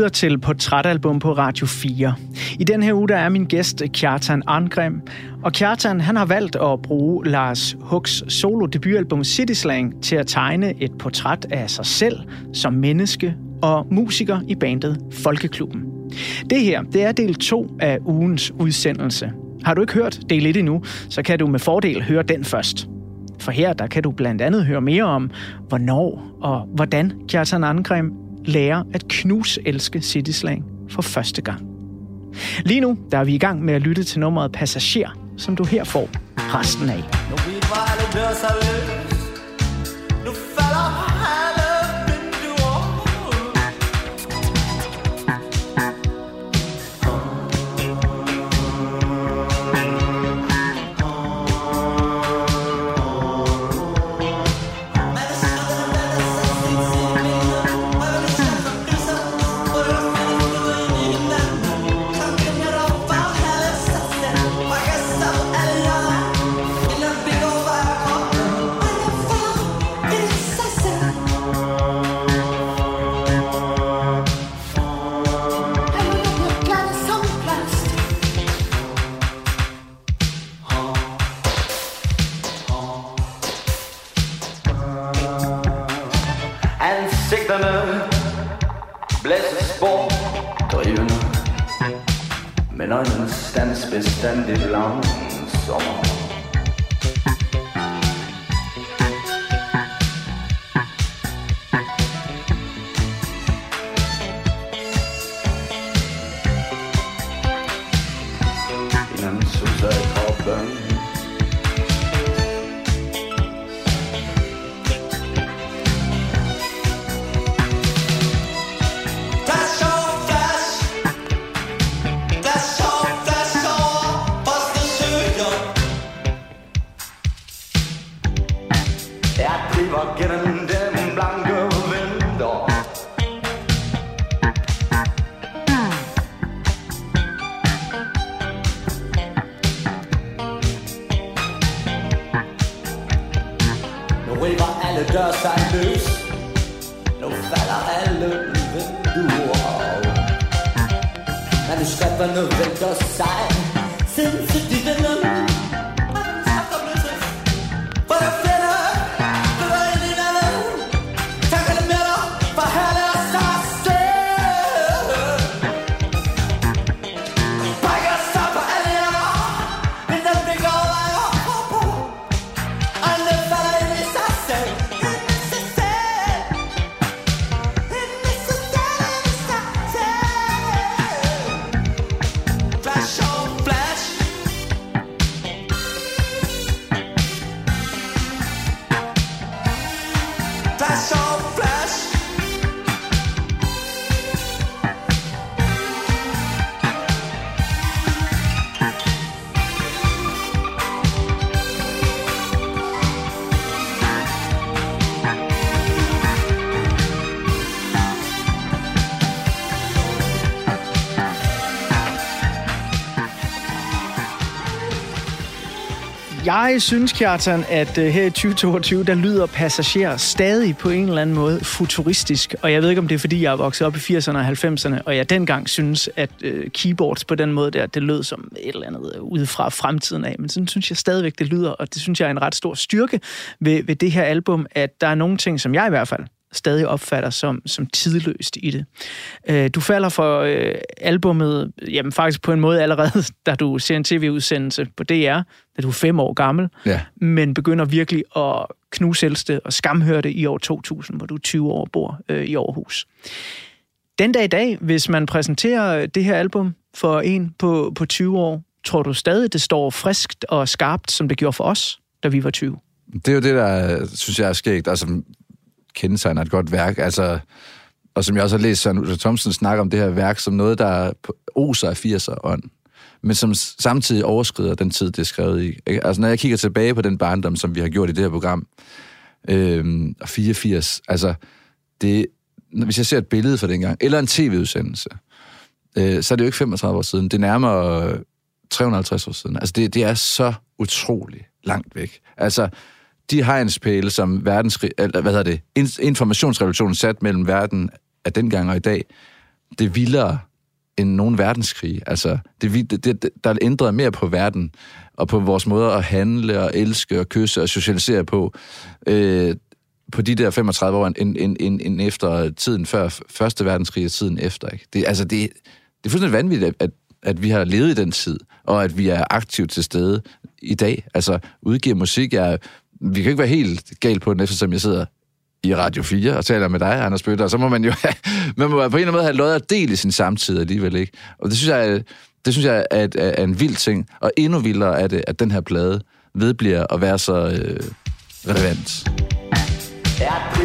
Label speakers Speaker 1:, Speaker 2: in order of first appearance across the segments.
Speaker 1: lytter til Portrætalbum på Radio 4. I den her uge der er min gæst Kjartan Angrim, Og Kjartan han har valgt at bruge Lars Hugs solo debutalbum City Slang til at tegne et portræt af sig selv som menneske og musiker i bandet Folkeklubben. Det her det er del 2 af ugens udsendelse. Har du ikke hørt del 1 endnu, så kan du med fordel høre den først. For her der kan du blandt andet høre mere om, hvornår og hvordan Kjartan Angrim lærer at knuselske City Slang for første gang. Lige nu der er vi i gang med at lytte til nummeret Passager, som du her får resten af. Nu distance beständig langsam. Jeg synes, Kjartan, at uh, her i 2022, der lyder passager stadig på en eller anden måde futuristisk. Og jeg ved ikke, om det er, fordi jeg er vokset op i 80'erne og 90'erne, og jeg dengang synes, at uh, keyboards på den måde der, det lød som et eller andet øh, ude fra fremtiden af. Men sådan synes jeg stadigvæk, det lyder, og det synes jeg er en ret stor styrke ved, ved det her album, at der er nogle ting, som jeg i hvert fald stadig opfatter som, som tidløst i det. Øh, du falder for øh, albummet, jamen faktisk på en måde allerede, da du ser en tv-udsendelse på DR, da du er fem år gammel, ja. men begynder virkelig at knuse og skamhøre det i år 2000, hvor du er 20 år bor øh, i Aarhus. Den dag i dag, hvis man præsenterer det her album for en på, på 20 år, tror du stadig, det står friskt og skarpt, som det gjorde for os, da vi var 20?
Speaker 2: Det er jo det, der synes jeg er skægt. Altså, kendetegner et godt værk. Altså, og som jeg også har læst Søren Ulla Thomsen snakke om det her værk som noget, der oser af 80'er ånd, men som samtidig overskrider den tid, det er skrevet i. Altså, når jeg kigger tilbage på den barndom, som vi har gjort i det her program, øh, 84, altså, det, hvis jeg ser et billede fra dengang, eller en tv-udsendelse, øh, så er det jo ikke 35 år siden, det er nærmere øh, 350 år siden. Altså, det, det er så utroligt langt væk. Altså, de hegnspæle, som verdenskrig, eller, hvad hedder det, informationsrevolutionen sat mellem verden af dengang og i dag, det er vildere end nogen verdenskrig. Altså, det, det, det, der er ændret mere på verden, og på vores måde at handle og elske og kysse og socialisere på, øh, på de der 35 år, end, end, end, end efter tiden før Første Verdenskrig og tiden efter. Ikke? Det, altså, det, det er fuldstændig vanvittigt, at, at vi har levet i den tid, og at vi er aktivt til stede i dag. Altså, udgiver musik, jeg, vi kan ikke være helt galt på den, eftersom jeg sidder i Radio 4 og taler med dig, Anders Bøtter, og så må man jo have, man må på en eller anden måde have lov at dele sin samtid alligevel, ikke? Og det synes jeg, det synes jeg er, er, er en vild ting, og endnu vildere er det, at den her plade vedbliver at være så øh, relevant. Ja.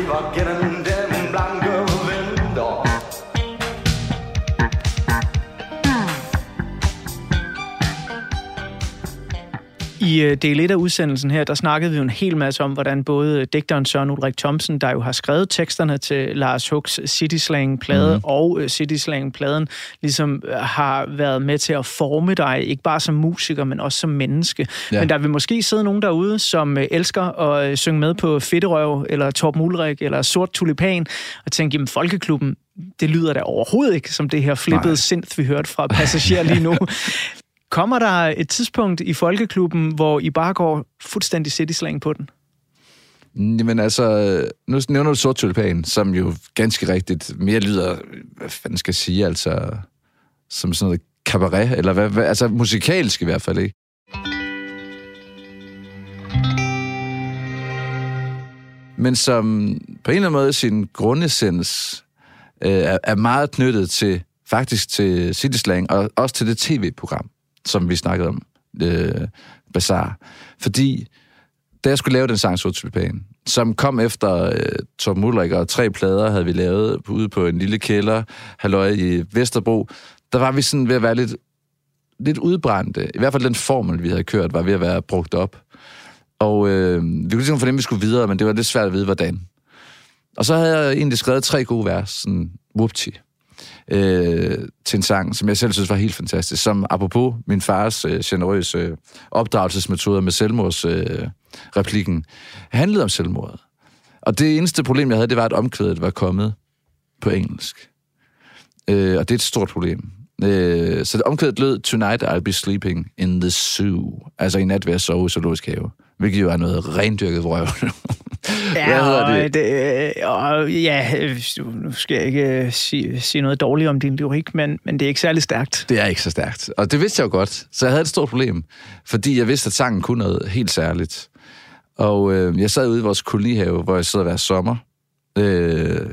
Speaker 1: I øh, del 1 af udsendelsen her, der snakkede vi jo en hel masse om, hvordan både digteren Søren Ulrik Thomsen, der jo har skrevet teksterne til Lars Hugs City Slang-plade, mm. og øh, City Slang-pladen, ligesom øh, har været med til at forme dig, ikke bare som musiker, men også som menneske. Ja. Men der vil måske sidde nogen derude, som elsker at synge med på Fedterøv, eller Torb Mulrik, eller Sort Tulipan, og tænke, jamen Folkeklubben, det lyder da overhovedet ikke som det her flippede synth, vi hørte fra Passager lige nu. Kommer der et tidspunkt i Folkeklubben, hvor I bare går fuldstændig city på den?
Speaker 2: Jamen altså, nu nævner du Sort Tulipan, som jo ganske rigtigt mere lyder, hvad fanden skal jeg sige, altså, som sådan noget cabaret, eller hvad, hvad altså musikalsk i hvert fald, ikke? Men som på en eller anden måde sin grundessens øh, er, er meget knyttet til, faktisk til City Slang, og også til det tv-program som vi snakkede om, øh, Bazaar. Fordi da jeg skulle lave den sang Sort som kom efter øh, Tom Ulrik og tre plader havde vi lavet ude på en lille kælder, halløj i Vesterbro, der var vi sådan ved at være lidt, lidt udbrændte. I hvert fald den formel, vi havde kørt, var ved at være brugt op. Og øh, vi kunne ligesom fornemme, at vi skulle videre, men det var lidt svært at vide, hvordan. Og så havde jeg egentlig skrevet tre gode vers, sådan whoopty øh, til en sang, som jeg selv synes var helt fantastisk, som apropos min fars øh, generøse øh, opdragelsesmetoder med selvmordsreplikken, øh, handlede om selvmordet. Og det eneste problem, jeg havde, det var, at omkvædet var kommet på engelsk. Øh, og det er et stort problem. Øh, så det omkvædet lød, Tonight I'll be sleeping in the zoo. Altså i nat vil jeg sove i zoologisk have. Hvilket jo er noget rendyrket vrøvl
Speaker 1: ja, Hvad hedder det? det og, ja, nu skal jeg ikke øh, sige, sige noget dårligt om din lyrik, men, men det er ikke særlig stærkt.
Speaker 2: Det er ikke så stærkt. Og det vidste jeg jo godt. Så jeg havde et stort problem. Fordi jeg vidste, at sangen kunne noget helt særligt. Og øh, jeg sad ude i vores kolonihave, hvor jeg sidder hver sommer. Øh,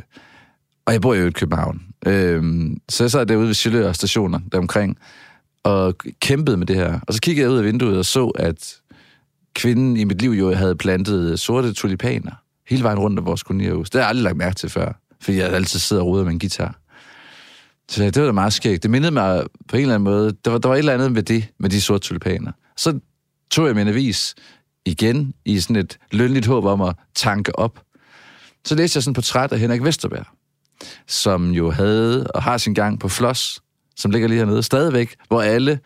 Speaker 2: og jeg bor jo i København. Øh, så jeg sad derude ved Sjælør stationer deromkring, og kæmpede med det her. Og så kiggede jeg ud af vinduet og så, at kvinden i mit liv jo havde plantet sorte tulipaner hele vejen rundt om vores kolonierhus. Det har jeg aldrig lagt mærke til før, fordi jeg altid sidder og ruder med en guitar. Så det var da meget skægt. Det mindede mig på en eller anden måde, der var, der var et eller andet med det, med de sorte tulipaner. Så tog jeg min avis igen i sådan et lønligt håb om at tanke op. Så læste jeg sådan et portræt af Henrik Vesterberg, som jo havde og har sin gang på Floss, som ligger lige hernede stadigvæk, hvor alle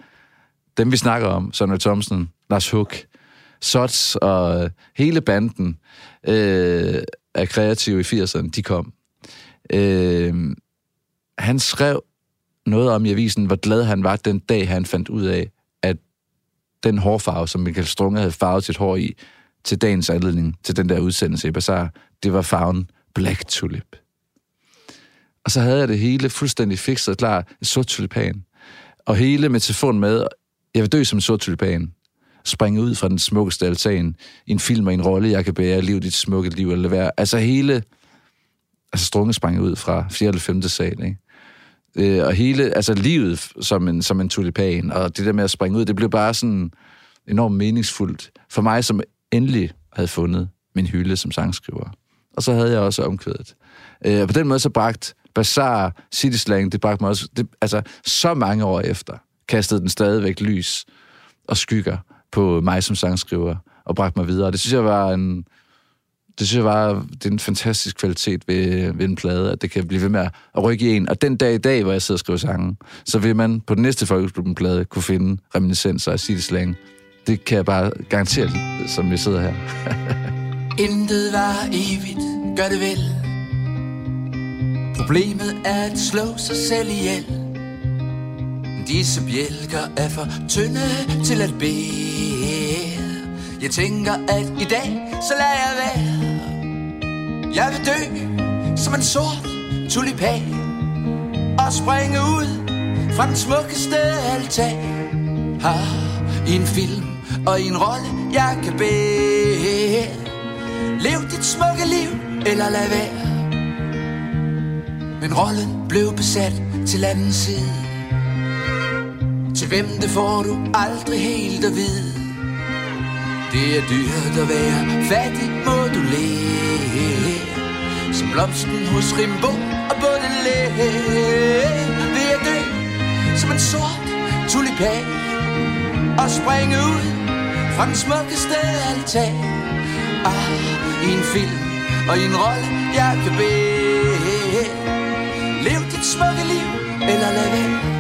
Speaker 2: dem, vi snakker om, Sonny Thomsen, Lars Huck, Sots og hele banden øh, af kreative i 80'erne, de kom. Øh, han skrev noget om i avisen, hvor glad han var den dag, han fandt ud af, at den hårfarve, som Michael Strunge havde farvet sit hår i, til dagens anledning til den der udsendelse i Bazaar, det var farven Black Tulip. Og så havde jeg det hele fuldstændig fikset og klar, en sort tulipan. Og hele metaforen med, jeg vil dø som en sort tulipan springe ud fra den smukkeste altan en film og en rolle, jeg kan bære, liv dit smukke liv, eller være. Altså hele, altså strunge sprang ud fra 4. eller 5. sal, ikke? Øh, og hele, altså livet som en, som en tulipan, og det der med at springe ud, det blev bare sådan enormt meningsfuldt for mig, som endelig havde fundet min hylde som sangskriver. Og så havde jeg også omkvædet. Øh, og på den måde så bragt Bazaar, City Slang, det bragte mig også, det, altså så mange år efter, kastede den stadigvæk lys og skygger på mig som sangskriver og bragt mig videre. Det synes jeg var en, det synes jeg var, det er en fantastisk kvalitet ved, ved en plade, at det kan blive ved med at rykke i en. Og den dag i dag, hvor jeg sidder og skriver sange, så vil man på den næste Folkeklubben-plade kunne finde reminiscenser af City Slang. Det kan jeg bare garantere, som vi sidder her.
Speaker 3: Intet var evigt, gør det vel. Problemet er at slå sig selv ihjel Disse bjælker er for tynde til at bære Jeg tænker at i dag, så lader jeg være. Jeg vil dø som en sort tulipan Og springe ud fra den smukkeste altan Har i en film og i en rolle jeg kan bære. Lev dit smukke liv, eller lad være. Men rollen blev besat til anden side. Til hvem det får du aldrig helt at vide. Det er dyrt at være fattig, må du lære. Som blomsten hos Rimbo og Baudelaire Ved jeg dø som en sort tulipan Og springe ud fra den smukkeste altan Ah, i en film og i en rolle, jeg kan bede Lev dit smukke liv, eller lad være.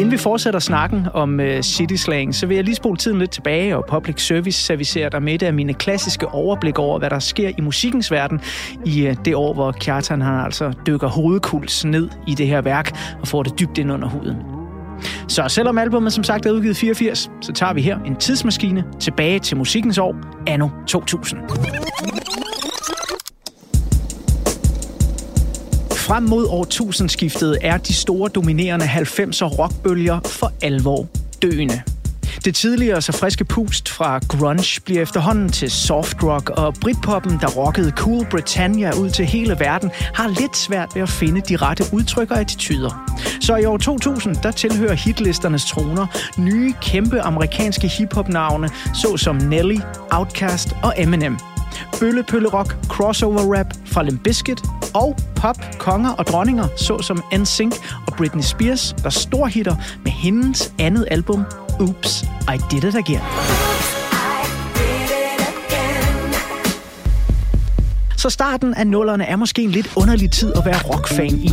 Speaker 1: Inden vi fortsætter snakken om øh, uh, city slang, så vil jeg lige spole tiden lidt tilbage og public service servicere dig med af mine klassiske overblik over, hvad der sker i musikkens verden i uh, det år, hvor Kjartan han altså dykker hovedkuls ned i det her værk og får det dybt ind under huden. Så selvom albumet som sagt er udgivet 84, så tager vi her en tidsmaskine tilbage til musikkens år, anno 2000. Frem mod årtusindskiftet er de store dominerende 90'er rockbølger for alvor døende. Det tidligere så friske pust fra grunge bliver efterhånden til soft rock, og Britpoppen, der rockede Cool Britannia ud til hele verden, har lidt svært ved at finde de rette udtryk og attityder. Så i år 2000, der tilhører hitlisternes troner nye kæmpe amerikanske hiphop-navne, såsom Nelly, Outkast og Eminem – bøllepøllerok, crossover rap fra Limp Bizkit og pop, konger og dronninger, såsom NSYNC og Britney Spears, der storhitter med hendes andet album, Oops, I Did It Again. Så starten af nullerne er måske en lidt underlig tid at være rockfan i.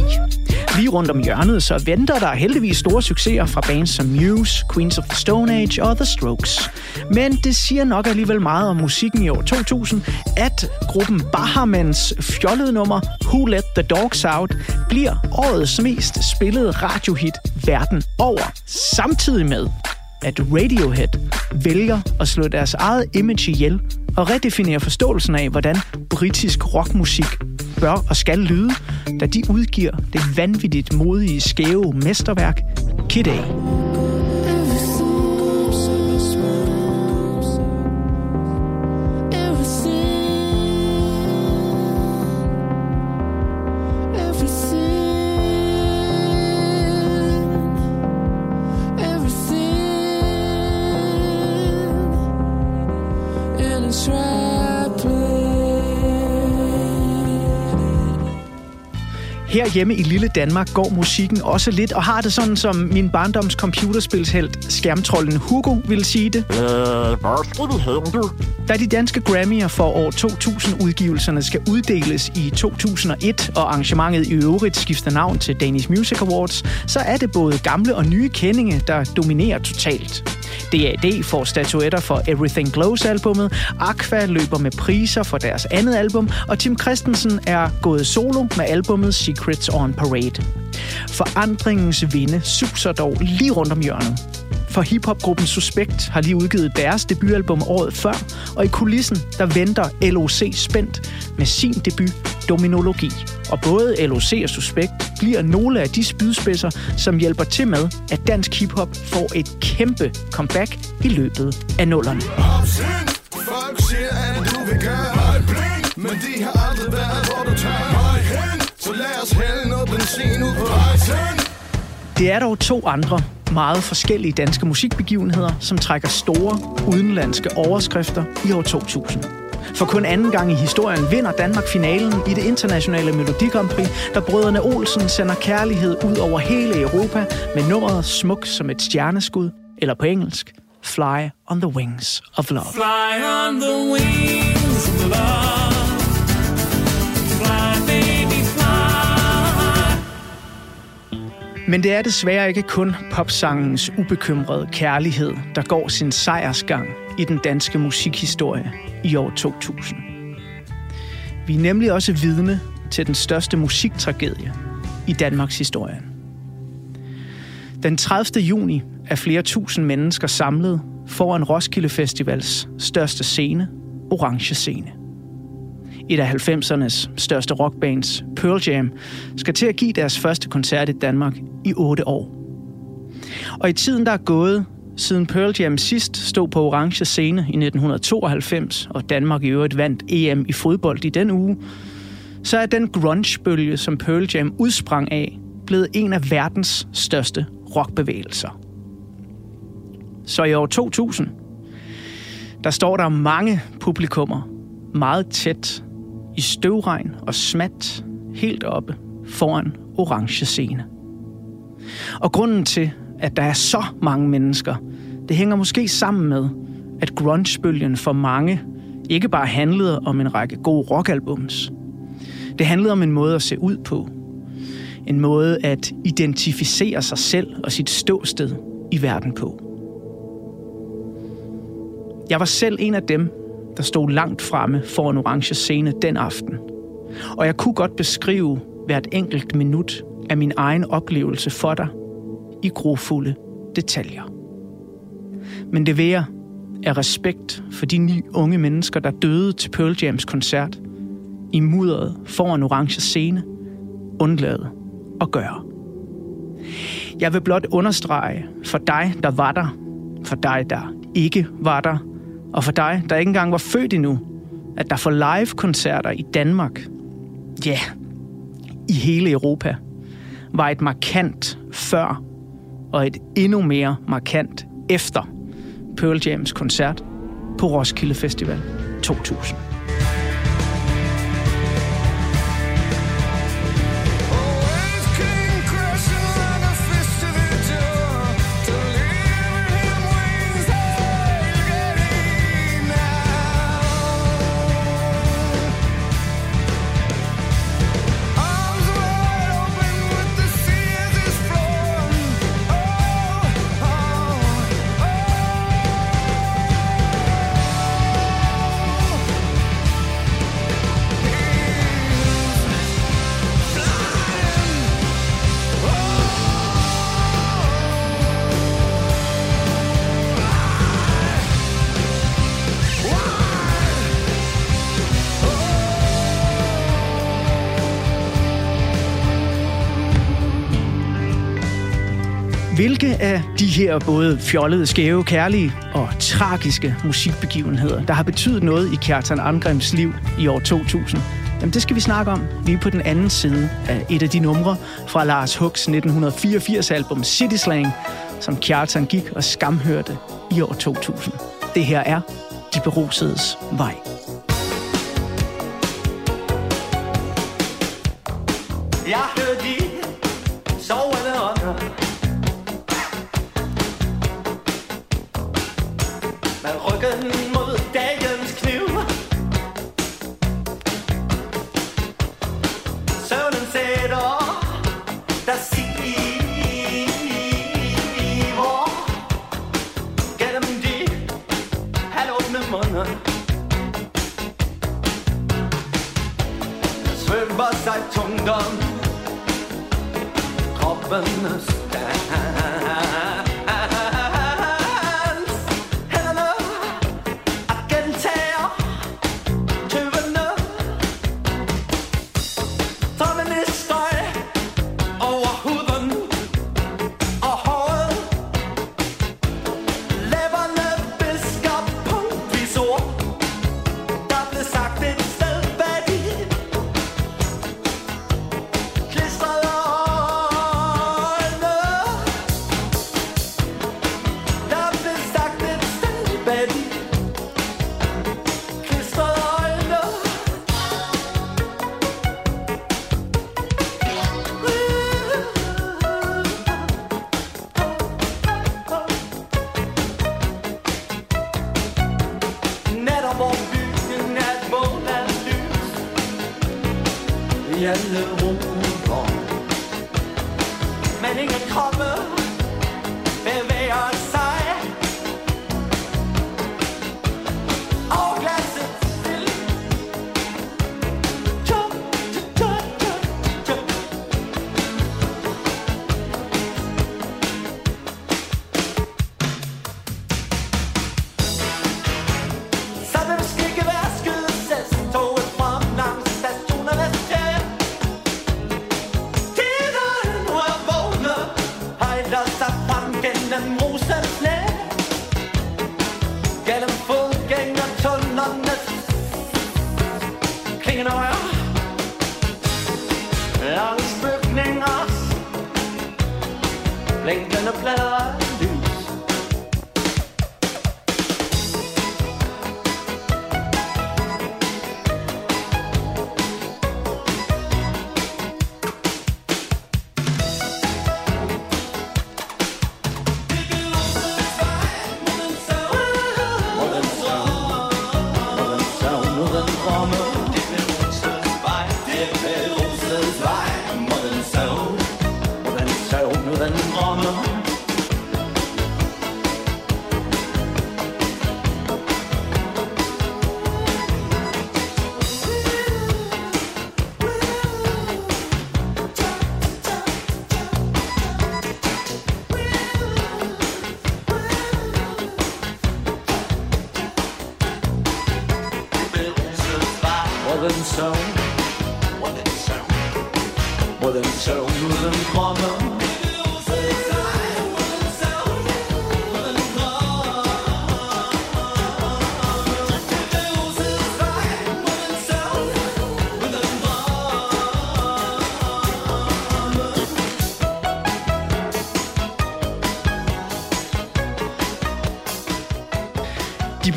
Speaker 1: Lige rundt om hjørnet, så venter der heldigvis store succeser fra bands som Muse, Queens of the Stone Age og The Strokes. Men det siger nok alligevel meget om musikken i år 2000, at gruppen Bahamans fjollede nummer Who Let the Dogs Out bliver årets mest spillede radiohit verden over, samtidig med, at Radiohead vælger at slå deres eget image ihjel og redefinere forståelsen af, hvordan britisk rockmusik bør og skal lyde, da de udgiver det vanvittigt modige, skæve mesterværk Kid A. Her hjemme i lille Danmark går musikken også lidt, og har det sådan, som min barndoms computerspilshelt, skærmtrollen Hugo ville sige det. Da de danske Grammy'er for år 2000-udgivelserne skal uddeles i 2001, og arrangementet i øvrigt skifter navn til Danish Music Awards, så er det både gamle og nye kendinge, der dominerer totalt. DAD får statuetter for Everything Glows-albummet, Aqua løber med priser for deres andet album, og Tim Christensen er gået solo med albummet Secrets on Parade. Forandringens vinde suser dog lige rundt om hjørnet. For hiphopgruppen Suspekt har lige udgivet deres debutalbum året før, og i kulissen der venter LOC spændt med sin debut Dominologi. Og både LOC og Suspekt bliver nogle af de spydspidser, som hjælper til med, at dansk hiphop får et kæmpe comeback i løbet af nullerne. Folk siger, at du vil gøre men de har aldrig været, hvor du tager hen. Så lad os hælde noget benzin ud på Det er dog to andre meget forskellige danske musikbegivenheder, som trækker store udenlandske overskrifter i år 2000. For kun anden gang i historien vinder Danmark finalen i det internationale Melodi Grand Prix, da brødrene Olsen sender kærlighed ud over hele Europa med nummeret Smuk som et stjerneskud, eller på engelsk, Fly on the Wings of Love. Fly on the wings of love. Men det er desværre ikke kun popsangens ubekymrede kærlighed, der går sin sejrsgang i den danske musikhistorie i år 2000. Vi er nemlig også vidne til den største musiktragedie i Danmarks historie. Den 30. juni er flere tusind mennesker samlet foran Roskilde Festivals største scene, Orange Scene. Et af 90'ernes største rockbands, Pearl Jam, skal til at give deres første koncert i Danmark i otte år. Og i tiden, der er gået, siden Pearl Jam sidst stod på orange scene i 1992, og Danmark i øvrigt vandt EM i fodbold i den uge, så er den grunge-bølge, som Pearl Jam udsprang af, blevet en af verdens største rockbevægelser. Så i år 2000, der står der mange publikummer meget tæt i støvregn og smat helt oppe foran orange scene. Og grunden til, at der er så mange mennesker, det hænger måske sammen med, at grungebølgen for mange ikke bare handlede om en række gode rockalbums. Det handlede om en måde at se ud på. En måde at identificere sig selv og sit ståsted i verden på. Jeg var selv en af dem, der stod langt fremme for en orange scene den aften. Og jeg kunne godt beskrive hvert enkelt minut af min egen oplevelse for dig i grofulde detaljer. Men det vil er af respekt for de ni unge mennesker, der døde til Pearl Jams koncert, i mudderet foran orange scene, undlade at gøre. Jeg vil blot understrege for dig, der var der, for dig, der ikke var der, og for dig, der ikke engang var født endnu, at der for live-koncerter i Danmark, ja, yeah, i hele Europa, var et markant før og et endnu mere markant efter Pearl Jams koncert på Roskilde Festival 2000. af de her både fjollede, skæve, kærlige og tragiske musikbegivenheder, der har betydet noget i Kjartan Angrims liv i år 2000, Jamen, det skal vi snakke om lige på den anden side af et af de numre fra Lars Hooks 1984-album City Slang, som Kjartan gik og skamhørte i år 2000. Det her er De Berusedes Vej.
Speaker 4: Jeg hørte de Lengthen a
Speaker 1: plena.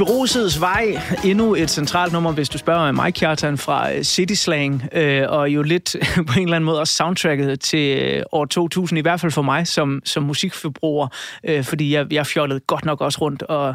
Speaker 1: Berusedes vej, endnu et centralt nummer, hvis du spørger mig, Kjartan, fra øh, City Slang, øh, og jo lidt på en eller anden måde også soundtracket til øh, år 2000, i hvert fald for mig som, som musikforbruger, øh, fordi jeg, jeg fjollede godt nok også rundt, og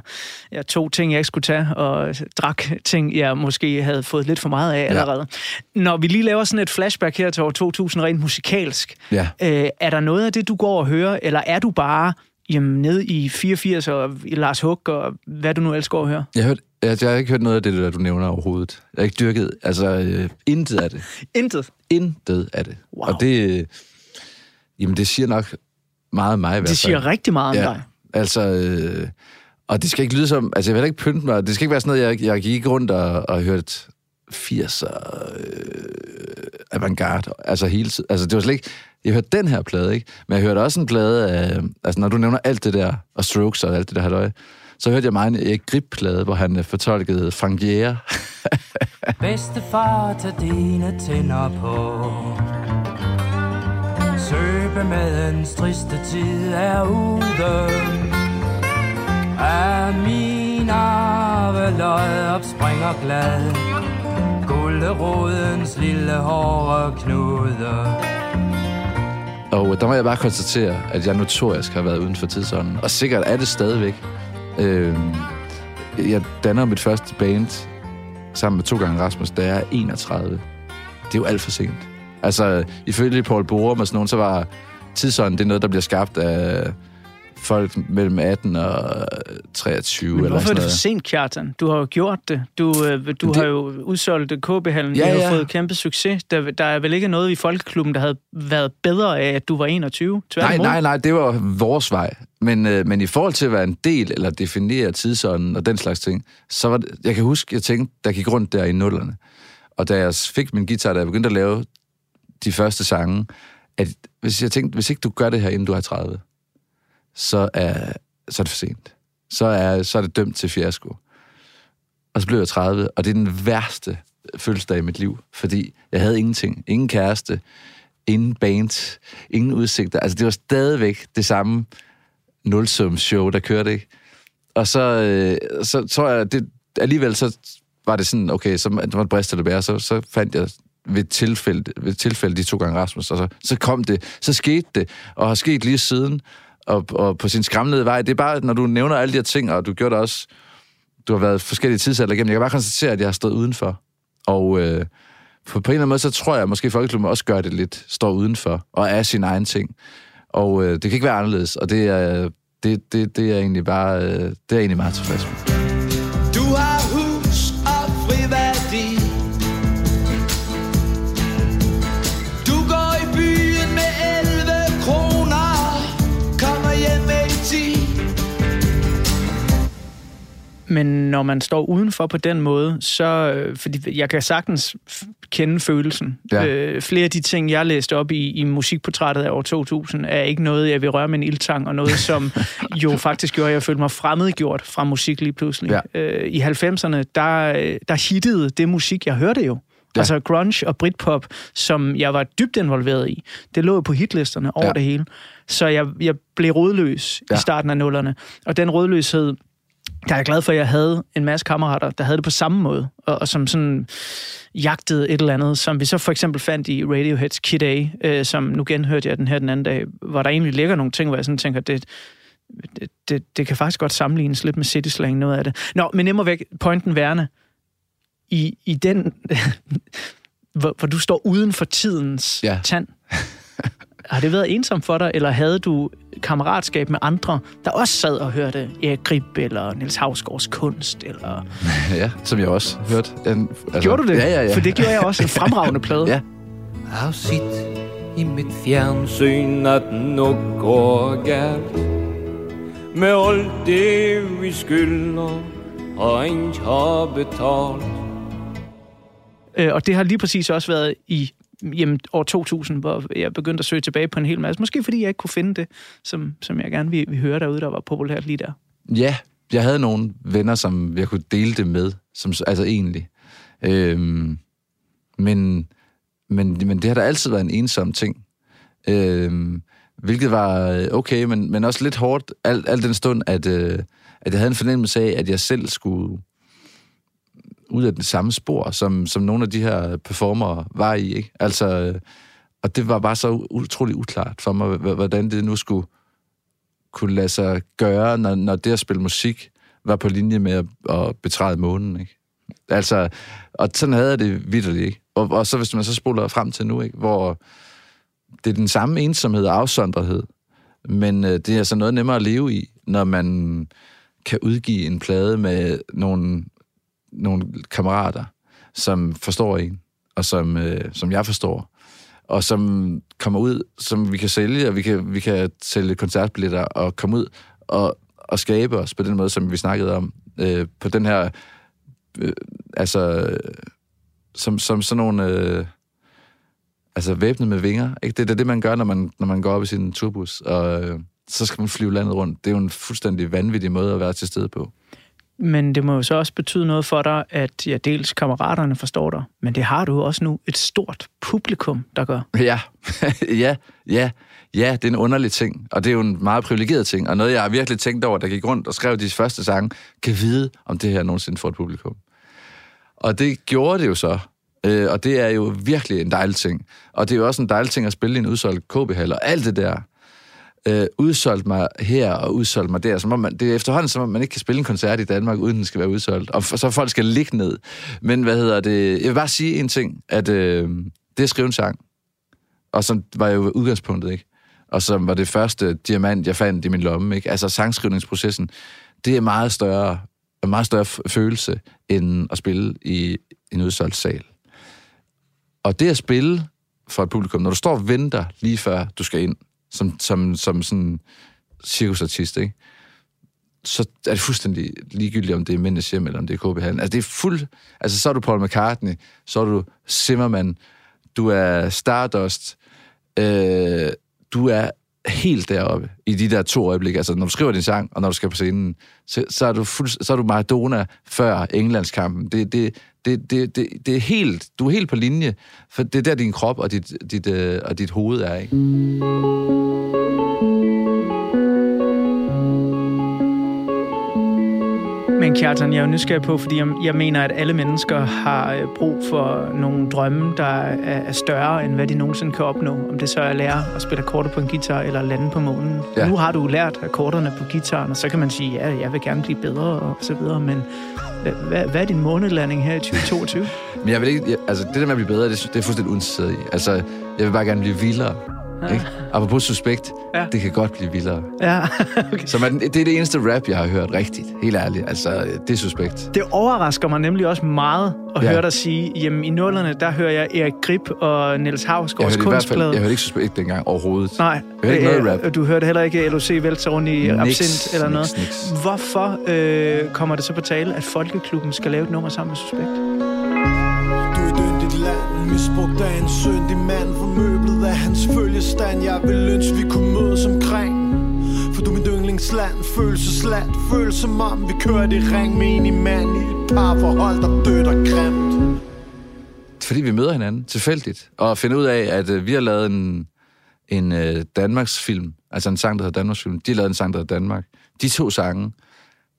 Speaker 1: jeg tog ting, jeg ikke skulle tage, og drak ting, jeg måske havde fået lidt for meget af allerede. Ja. Når vi lige laver sådan et flashback her til år 2000, rent musikalsk,
Speaker 2: Ja.
Speaker 1: øh, er der noget af det, du går og hører, eller er du bare jamen, nede i 84 og i Lars Hug, og hvad du nu ellers går og hører?
Speaker 2: Jeg har, hørt, jeg, jeg har ikke hørt noget af det, der du nævner overhovedet. Jeg har ikke dyrket, altså øh, intet af det.
Speaker 1: Intet.
Speaker 2: Intet af det.
Speaker 1: Wow.
Speaker 2: Og det, øh, jamen det siger nok meget om mig i hvert fald.
Speaker 1: Det siger rigtig meget om
Speaker 2: ja,
Speaker 1: dig.
Speaker 2: altså, øh, og det skal ikke lyde som, altså jeg vil ikke pynte mig, det skal ikke være sådan noget, jeg, jeg gik rundt og, og hørte 80'er øh, avantgarde, altså hele tiden. Altså det var slet ikke, jeg hørte den her plade, ikke? Men jeg hørte også en plade af, altså når du nævner alt det der, og Strokes og alt det der halløj, så hørte jeg mig en Erik Grip-plade, hvor han øh, fortolkede Fangiere.
Speaker 5: Bedstefar, tag dine tænder på Søbemadens triste tid er ude Af min arveløj opspringer glad Gulderodens lille hårde knude
Speaker 2: og øh, der må jeg bare konstatere, at jeg notorisk har været uden for tidsånden. Og sikkert er det stadigvæk. Øh, jeg danner mit første band sammen med to gange Rasmus, da jeg er 31. Det er jo alt for sent. Altså, ifølge Paul Borum og sådan nogen, så var tidsånden, det er noget, der bliver skabt af folk mellem 18 og 23.
Speaker 1: Men
Speaker 2: eller
Speaker 1: hvorfor er
Speaker 2: sådan
Speaker 1: det for sent, Kjartan? Du har jo gjort det. Du, øh, du
Speaker 2: Det-
Speaker 1: har jo udsolgt KB-hallen.
Speaker 2: Ja,
Speaker 1: Ja, du har fået kæmpe succes. Der, der er vel ikke noget i Folkeklubben, der havde været bedre af, at du var 21?
Speaker 2: Nej,
Speaker 1: Tværtimod.
Speaker 2: nej, nej, det var vores vej. Men, øh, men i forhold til at være en del, eller definere tidsånden og den slags ting, så var det, jeg kan huske, jeg tænkte, der gik rundt der i nullerne. Og da jeg fik min guitar, da jeg begyndte at lave de første sange, at hvis jeg tænkte, hvis ikke du gør det her, inden du er 30, så er, så er det for sent. Så er, så er det dømt til fiasko. Og så blev jeg 30, og det er den værste fødselsdag i mit liv, fordi jeg havde ingenting. Ingen kæreste, ingen band, ingen udsigter. Altså, det var stadigvæk det samme nulsum show, der kørte, ikke? Og så, øh, så tror jeg, det, alligevel så var det sådan, okay, så det var det brist eller bære, så, så fandt jeg ved tilfælde, ved tilfælde de to gange Rasmus, og så, så kom det, så skete det, og har sket lige siden, og, og på sin skræmmende vej. Det er bare, når du nævner alle de her ting, og du gjorde det også, du har været forskellige tidsalder igennem, jeg kan bare konstatere, at jeg har stået udenfor. Og øh, på, på en eller anden måde, så tror jeg, at måske Folkeklubben også gør det lidt, står udenfor, og er sin egen ting. Og øh, det kan ikke være anderledes, og det er, det, det, det er egentlig bare, øh, det er egentlig meget tilfreds med.
Speaker 1: Men når man står udenfor på den måde, så... øh, Fordi jeg kan sagtens kende følelsen.
Speaker 2: Ja.
Speaker 1: Øh, flere af de ting, jeg læste op i, i musikportrættet af år 2000, er ikke noget, jeg vil røre med en ildtang, og noget, som jo faktisk gjorde, at jeg følte mig fremmedgjort fra musik lige pludselig.
Speaker 2: Ja.
Speaker 1: Øh, I 90'erne, der, øh, der hittede det musik, jeg hørte jo. Ja. Altså grunge og britpop, som jeg var dybt involveret i. Det lå på hitlisterne over ja. Det hele. Så jeg, jeg blev rodløs. Ja. i starten af nullerne. Og den rodløshed, der er jeg glad for, at jeg havde en masse kammerater, der havde det på samme måde, og, og som sådan jagtede et eller andet, som vi så for eksempel fandt i Radioheads Kid A, øh, som nu genhørte jeg den her den anden dag, hvor der egentlig ligger nogle ting, hvor jeg sådan tænker, det, det, det, det kan faktisk godt sammenlignes lidt med City Slang, noget af det. Nå, men nemmer væk, pointen værende. i, i den, hvor, hvor du står uden for tidens
Speaker 2: Ja.
Speaker 1: tand. Har det været ensomt for dig, eller havde du kammeratskab med andre, der også sad og hørte Erik Grib eller Niels Havsgaards kunst? Eller...
Speaker 2: ja, som jeg også hørte. En, altså,
Speaker 1: Gjorde du det?
Speaker 2: Ja, ja, ja.
Speaker 1: For det gjorde jeg også. En fremragende plade.
Speaker 2: Ja.
Speaker 6: Har sitt i mitt fjernsyn at noe går galt Med alt det vi skylder og ikke har betalt
Speaker 1: Øh, og det har lige præcis også været i jamen, år 2000, hvor jeg begyndte at søge tilbage på en hel masse. Måske fordi jeg ikke kunne finde det, som, som jeg gerne ville, ville høre derude, der var populært lige der.
Speaker 2: Ja, jeg havde nogle venner, som jeg kunne dele det med, som, altså egentlig. Øhm, men, men, men det har da altid været en ensom ting. Øhm, hvilket var øh, okay, men, men også lidt hårdt, al, al den stund, at, øh, at jeg havde en fornemmelse af, at jeg selv skulle ud af det samme spor, som, som nogle af de her performere var i. Ikke? Altså, øh, og det var bare så utrolig uklart for mig, hvordan det nu skulle kunne lade sig gøre, når, når det at spille musik var på linje med at, at betræde månen, ikke? Altså, og sådan havde jeg det vidderligt, ikke? Og, og så hvis man så spoler frem til nu, ikke? Hvor det er den samme ensomhed og afsondrethed, men øh, det er altså noget nemmere at leve i, når man kan udgive en plade med nogle, nogle kammerater, som forstår en, og som, øh, som jeg forstår, og som kommer ud, som vi kan sælge, og vi kan, vi kan sælge koncertbilletter og komme ud og, og skabe os på den måde, som vi snakkede om, øh, på den her, øh, altså, som, som sådan nogle, øh, altså væbnet med vinger, ikke? Det er det, man gør, når man, når man går op i sin turbus, og øh, så skal man flyve landet rundt. Det er jo en fuldstændig vanvittig måde at være til stede på.
Speaker 1: Men det må jo så også betyde noget for dig, at ja, dels kammeraterne forstår dig, men det har du også nu et stort publikum, der gør.
Speaker 2: Ja, ja, ja, ja, det er en underlig ting, og det er jo en meget privilegeret ting, og noget, jeg har virkelig tænkt over, der gik rundt og skrev de første sange, kan vide, om det her nogensinde får et publikum. Og det gjorde det jo så, øh, og det er jo virkelig en dejlig ting. Og det er jo også en dejlig ting at spille i en udsolgt KB-hal, og alt det der, øh, udsolgt mig her og udsolgt mig der. Som om man, det er efterhånden, som om man ikke kan spille en koncert i Danmark, uden den skal være udsolgt. Og så folk skal ligge ned. Men hvad hedder det? Jeg vil bare sige en ting, at øh, det at skrive en sang, og som var jo udgangspunktet, ikke? Og som var det første diamant, jeg fandt i min lomme, ikke? Altså sangskrivningsprocessen, det er meget større, en meget større f- følelse, end at spille i en udsolgt sal. Og det at spille for et publikum, når du står og venter lige før du skal ind, som, som, som sådan cirkusartist, ikke? så er det fuldstændig ligegyldigt, om det er Mændenes Hjem, eller om det er KB Hallen. Altså, det er fuld... Altså, så er du Paul McCartney, så er du Zimmerman, du er Stardust, øh, du er helt deroppe i de der to øjeblikke. Altså, når du skriver din sang, og når du skal på scenen, så, så, er, du fuld, så er du Maradona før Englandskampen. Det, det, det, det, det, det er helt... Du er helt på linje, for det er der, din krop og dit, dit, øh, og dit hoved er, ikke?
Speaker 1: Kjartan, jeg er jo nysgerrig på, fordi jeg, jeg mener, at alle mennesker har øh, brug for nogle drømme, der er, er større, end hvad de nogensinde kan opnå. Om det så er at lære at spille akkorder på en guitar, eller lande på månen.
Speaker 2: Ja.
Speaker 1: Nu har du lært akkorderne på gitaren, og så kan man sige, ja, jeg vil gerne blive bedre, og så videre. Men hvad, hvad, hvad er din månelanding her i 2022?
Speaker 2: Men jeg vil ikke, jeg, altså det der med at blive bedre, det, det er fuldstændig uinteresseret i. Altså, jeg vil bare gerne blive vildere. Ikke? Apropos suspekt,
Speaker 1: Ja.
Speaker 2: det kan godt blive vildere.
Speaker 1: ja, okay.
Speaker 2: Så man, det er det eneste rap, jeg har hørt rigtigt. Helt ærligt. Altså, det er suspekt.
Speaker 1: Det overrasker mig nemlig også meget at ja. Høre dig sige, jamen i nullerne, der hører jeg Erik Grip og Niels
Speaker 2: Jeg
Speaker 1: Havsgaards
Speaker 2: hørte i hvert fald,
Speaker 1: kunstplade.
Speaker 2: jeg hørte ikke suspekt dengang overhovedet.
Speaker 1: Nej,
Speaker 2: Jeg hørte ikke noget
Speaker 1: øh,
Speaker 2: rap.
Speaker 1: Du hørte heller ikke LOC vælte rundt i
Speaker 2: Niks,
Speaker 1: absint eller noget.
Speaker 2: niks, niks.
Speaker 1: Hvorfor øh, kommer det så på tale, at Folkeklubben skal lave et nummer sammen med Suspekt?
Speaker 7: Misbrugt af en syndig mand Formøblet af hans følgestand Jeg vil ønske, vi kunne mødes omkring For du er mit yndlingsland, følelsesland Føles som om, vi kører det ring med en i mand I et parforhold, der dødt og grimt
Speaker 2: Fordi vi møder hinanden tilfældigt, og finder ud af, at øh, vi har lavet en, en øh, Danmarks film, altså en sang, der hedder Danmarks film. De har lavet en sang, der hedder Danmark. De to sange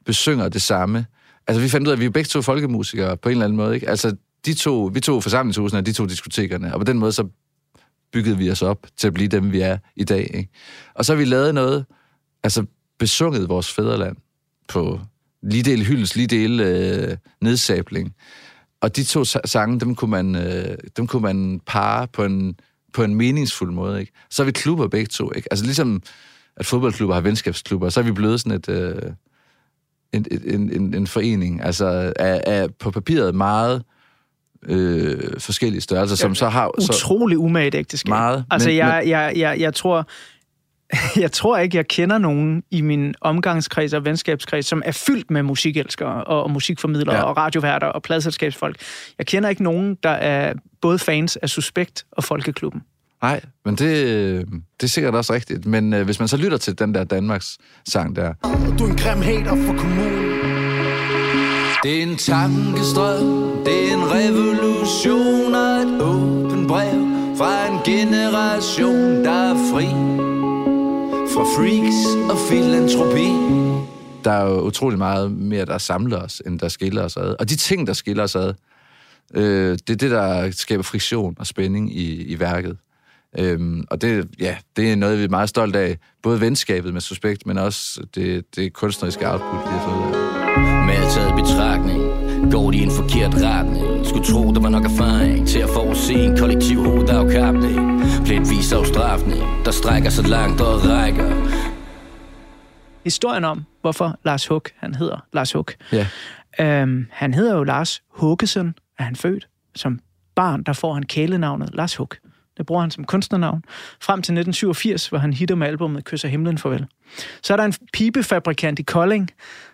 Speaker 2: besynger det samme. Altså, vi fandt ud af, at vi er begge to folkemusikere på en eller anden måde, ikke? Altså, de to, vi to forsamlingshusene, og de to diskotekerne, og på den måde så byggede vi os op til at blive dem, vi er i dag, ikke? Og så har vi lavet noget, altså besunget vores fædreland på lige del hyldest, lige del øh, nedsabling. Og de to sange, dem kunne man, øh, dem kunne man pare på en, på en meningsfuld måde, ikke? Så er vi klubber begge to, ikke? Altså ligesom, at fodboldklubber har venskabsklubber, så er vi blevet sådan et... Øh, en, en, en, en forening, altså er, er på papiret meget øh, forskellige størrelser, som så har... Så,
Speaker 1: Utrolig umage ægteskab.
Speaker 2: Meget,
Speaker 1: Altså,
Speaker 2: men-
Speaker 1: jeg, jeg, jeg, jeg tror... Jeg tror ikke, jeg kender nogen i min omgangskreds og venskabskreds, som er fyldt med musikelskere og, og musikformidlere ja. Og radioværter og pladselskabsfolk. Jeg kender ikke nogen, der er både fans af Suspekt og Folkeklubben.
Speaker 2: Nej, men det, øh, det er sikkert også rigtigt. Men øh, hvis man så lytter til den der Danmarks sang der,
Speaker 7: Du er en grim hater for kommunen
Speaker 3: Det er en tankestrøm, revolution og et åbent brev fra en generation, der er fri fra freaks og filantropi.
Speaker 2: der er jo utrolig meget mere, der samler os, end der skiller os ad. Og de ting, der skiller os ad, øh, det er det, der skaber friktion og spænding i, i værket. Øhm, og det, ja, det er noget, vi er meget stolt af. Både venskabet med Suspekt, men også det, det kunstneriske output, vi har fået.
Speaker 8: Med taget i betragtning Går de i en forkert retning Skulle tro, der var nok erfaring Til at forudse en kollektiv hovedafkapning Pletvis afstraffning Der strækker sig langt og rækker
Speaker 1: Historien om, hvorfor Lars Hug, han hedder Lars Hug.
Speaker 2: Ja.
Speaker 1: Øhm, han hedder jo Lars Huggesen, er han født. Som barn, der får han kælenavnet Lars Hug. Det bruger han som kunstnernavn. Frem til 1987, hvor han hitter med albumet Kysser himlen farvel. Så er der en pibefabrikant i Kolding,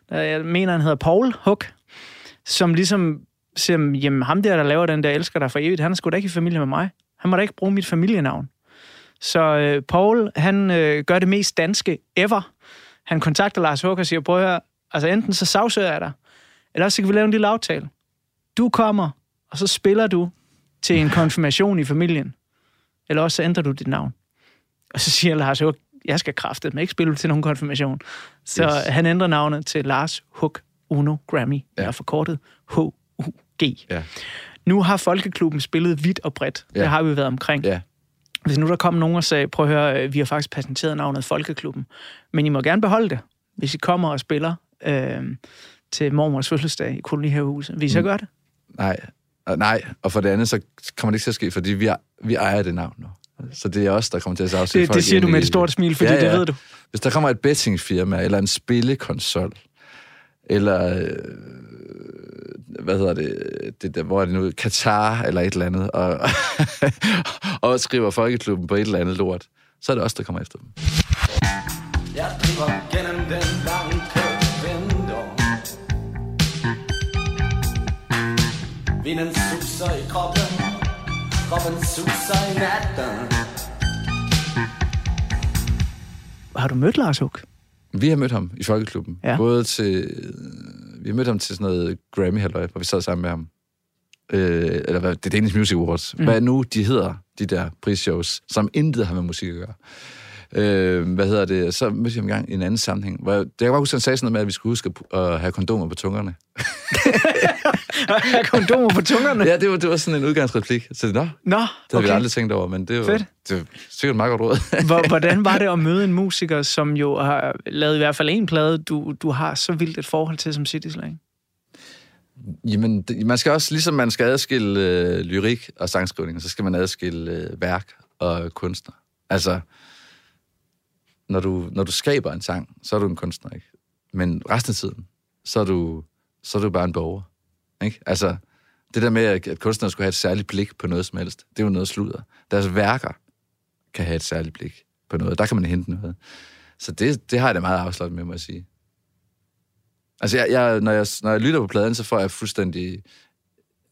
Speaker 1: der jeg mener, han hedder Paul Hug, som ligesom siger, jamen ham der, der laver den der elsker dig for evigt, han er sgu da ikke i familie med mig. Han må da ikke bruge mit familienavn. Så øh, Paul, han øh, gør det mest danske ever. Han kontakter Lars Hug og siger, prøv at høre, altså enten så sagsøger jeg dig, eller så kan vi lave en lille aftale. Du kommer, og så spiller du til en konfirmation i familien. Eller også så ændrer du dit navn. Og så siger Lars Hug, jeg skal kraftet, men ikke spille til nogen konfirmation. Så yes. Han ændrer navnet til Lars Hug Uno Grammy, ja. eller forkortet H-U-G.
Speaker 2: Ja.
Speaker 1: Nu har Folkeklubben spillet vidt og bredt. Ja. Det har vi været omkring.
Speaker 2: Ja.
Speaker 1: Hvis nu der kom nogen og sagde, prøv at høre, øh, vi har faktisk patenteret navnet Folkeklubben, men I må gerne beholde det, hvis I kommer og spiller øh, til mormors fødselsdag i kolonihavehuset. Vil I så
Speaker 2: Mm.
Speaker 1: gøre det?
Speaker 2: Nej, og nej, og for det andet, så kommer det ikke til at ske, fordi vi, er, vi ejer det navn nu. Så det er os, der kommer til at sagsøge
Speaker 1: Det,
Speaker 2: folk
Speaker 1: det siger du med et stort smil, fordi ja, ja. det ved du.
Speaker 2: Hvis der kommer et bettingfirma, eller en spillekonsol, eller øh, hvad hedder det, det der, hvor er det nu, Katar eller et eller andet, og, og skriver Folkeklubben på et eller andet lort, så er det os, der kommer efter dem.
Speaker 4: Jeg driver gennem den lange Vinden suser i kroppen Kroppen suser i natten
Speaker 1: Har du mødt Lars Hug?
Speaker 2: Vi har mødt ham i Folkeklubben.
Speaker 1: Ja.
Speaker 2: Både til... Vi har mødt ham til sådan noget grammy halløj hvor vi sad sammen med ham. Øh, eller hvad, det er Danish Music Awards. Mm. Hvad nu de hedder, de der prisshows, som intet har med musik at gøre. Øh, hvad hedder det? Så mødte jeg ham engang i en anden sammenhæng. Hvor jeg, det jeg bare huske, han sagde sådan noget med, at vi skulle huske at, have kondomer på tungerne.
Speaker 1: Har kondomer på tungerne?
Speaker 2: ja, det var, det var sådan en udgangsreplik. Så nå, det
Speaker 1: Nå,
Speaker 2: havde okay. vi aldrig tænkt over, men det var,
Speaker 1: Fedt.
Speaker 2: det var sikkert et meget godt råd.
Speaker 1: Hvor- Hvordan var det at møde en musiker, som jo har lavet i hvert fald en plade, du, du har så vildt et forhold til som City Slang?
Speaker 2: Jamen, det, man skal også, ligesom man skal adskille øh, lyrik og sangskrivning, så skal man adskille øh, værk og kunstner. Altså, når du, når du skaber en sang, så er du en kunstner, ikke? Men resten af tiden, så er du, så er du bare en borger, ikke? Altså, det der med, at at kunstnere skulle have et særligt blik på noget som helst, det er jo noget sludder. Deres værker kan have et særligt blik på noget. Der kan man hente noget. Så det, det har jeg da meget afslappet med, må jeg sige. Altså, jeg, jeg, når, jeg, når jeg lytter på pladen, så får jeg fuldstændig...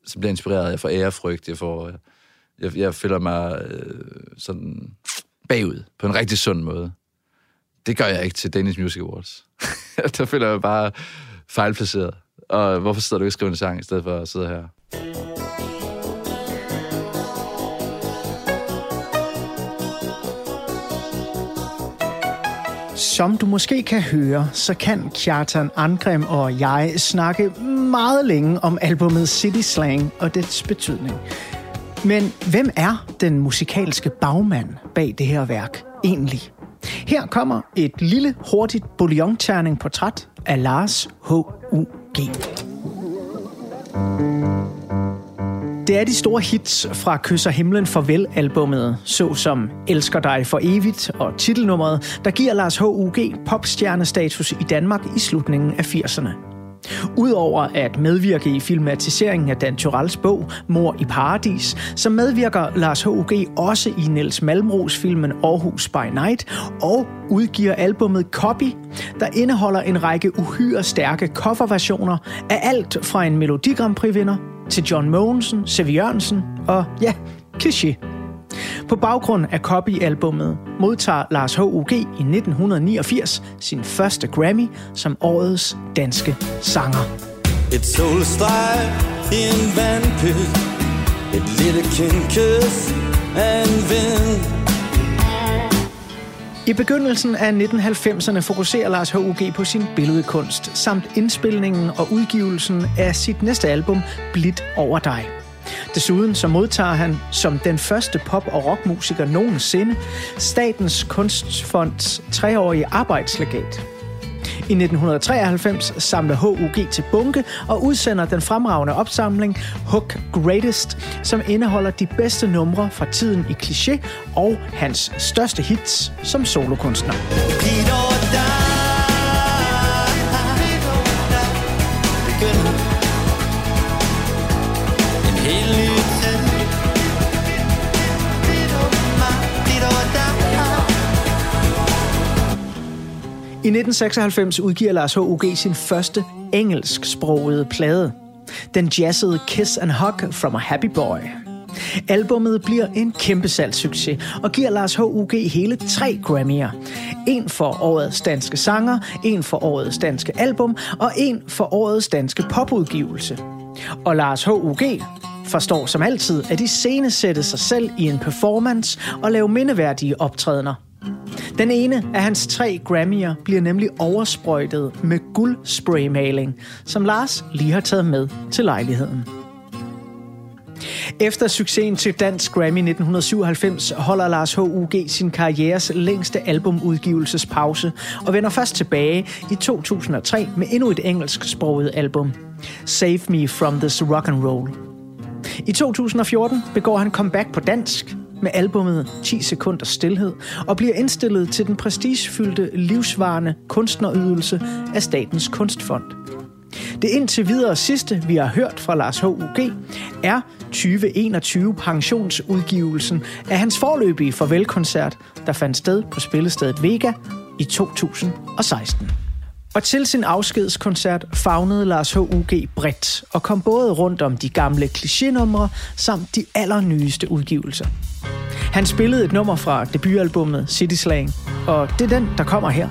Speaker 2: Så bliver jeg inspireret. Jeg får ærefrygt. Jeg, får, jeg, jeg føler mig øh, sådan bagud på en rigtig sund måde. Det gør jeg ikke til Danish Music Awards. Der føler jeg mig bare fejlplaceret. Og hvorfor sidder du ikke og skriver en sang, i stedet for at sidde her?
Speaker 1: Som du måske kan høre, så kan Kjartan Angrem og jeg snakke meget længe om albumet City Slang og dets betydning. Men hvem er den musikalske bagmand bag det her værk egentlig? Her kommer et lille, hurtigt bouillonterning portræt af Lars H.U.G. Det er de store hits fra Kysser Himlen Farvel-albummet, såsom Elsker dig for evigt og titelnummeret, der giver Lars H.U.G. popstjernestatus i Danmark i slutningen af 80'erne. Udover at medvirke i filmatiseringen af Dan Turells bog Mor i Paradis, så medvirker Lars H.G. også i Niels Malmros filmen Aarhus by Night og udgiver albummet Copy, der indeholder en række uhyre stærke coverversioner af alt fra en Melodi Grand Prix vinder til John Mogensen, Sevi Jørgensen og ja, Kishi. På baggrund af Copy-albummet modtager Lars H.U.G. i 1989 sin første Grammy som årets danske sanger.
Speaker 9: Et solstreg i en vandpyt Et lille kindkys af en vind
Speaker 1: I begyndelsen af 1990'erne fokuserer Lars H.U.G. på sin billedkunst, samt indspilningen og udgivelsen af sit næste album, Blidt over dig. Desuden så modtager han som den første pop- og rockmusiker nogensinde Statens Kunstfonds treårige arbejdslegat. I 1993 samler HUG til bunke og udsender den fremragende opsamling Hook Greatest, som indeholder de bedste numre fra tiden i kliché og hans største hits som solokunstner.
Speaker 9: Peter
Speaker 1: I 1996 udgiver Lars H.U.G. sin første engelsksprogede plade. Den jazzede Kiss and Hug from a Happy Boy. Albummet bliver en kæmpe salgssucces og giver Lars H.U.G. hele tre Grammy'er. En for årets danske sanger, en for årets danske album og en for årets danske popudgivelse. Og Lars H.U.G. forstår som altid at iscenesætte sig selv i en performance og lave mindeværdige optrædener. Den ene af hans tre Grammy'er bliver nemlig oversprøjtet med guldspraymaling, som Lars lige har taget med til lejligheden. Efter succesen til Dansk Grammy 1997 holder Lars H.U.G. sin karrieres længste albumudgivelsespause og vender først tilbage i 2003 med endnu et engelsksproget album, Save Me From This Rock and Roll. I 2014 begår han comeback på dansk med albummet 10 sekunder stillhed og bliver indstillet til den prestigefyldte livsvarende kunstnerydelse af Statens Kunstfond. Det indtil videre sidste, vi har hørt fra Lars H.U.G., er 2021 pensionsudgivelsen af hans forløbige farvelkoncert, der fandt sted på spillestedet Vega i 2016. Og til sin afskedskoncert fagnede Lars H.U.G. bredt og kom både rundt om de gamle klichénumre samt de allernyeste udgivelser. Han spillede et nummer fra debutalbummet City Slang, og det er den, der kommer her.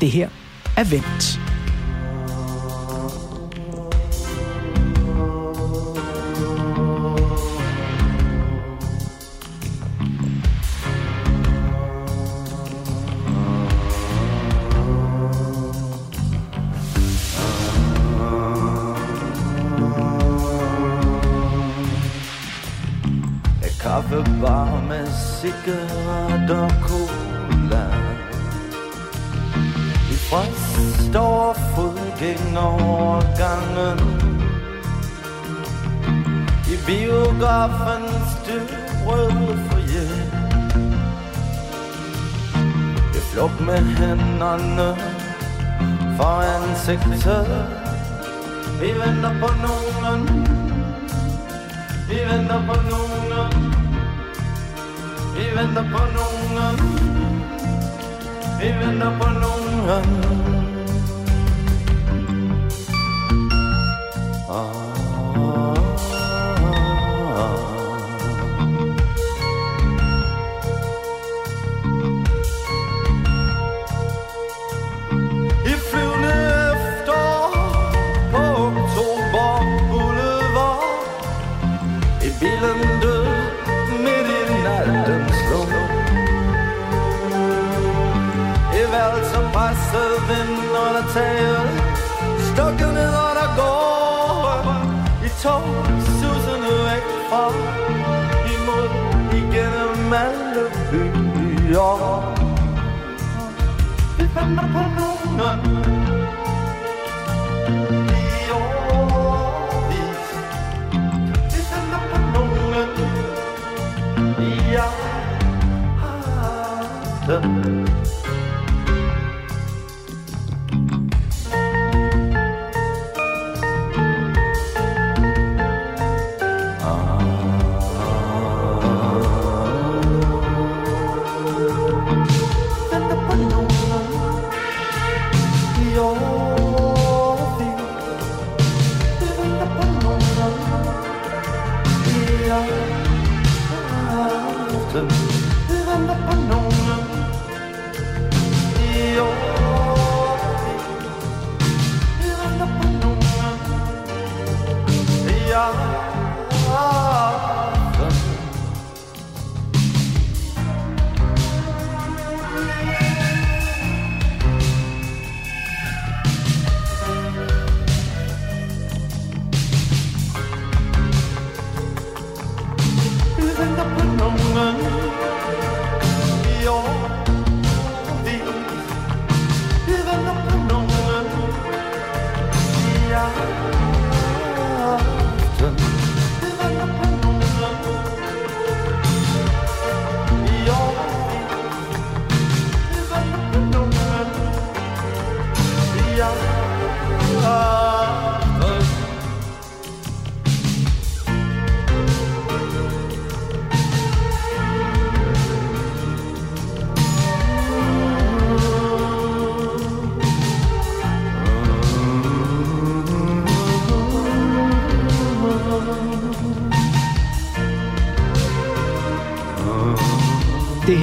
Speaker 1: Det her er
Speaker 9: Vent. Kaffebar med cigaret og cola. I frost over fodgængerovergangen I biografens dybrøde foyer. I flugt med hænderne for ansigtet. Vi venter på nogen. Vi venter på nogen. Vi venter på nogen. Vi venter på nogen. Ah, Vi venter på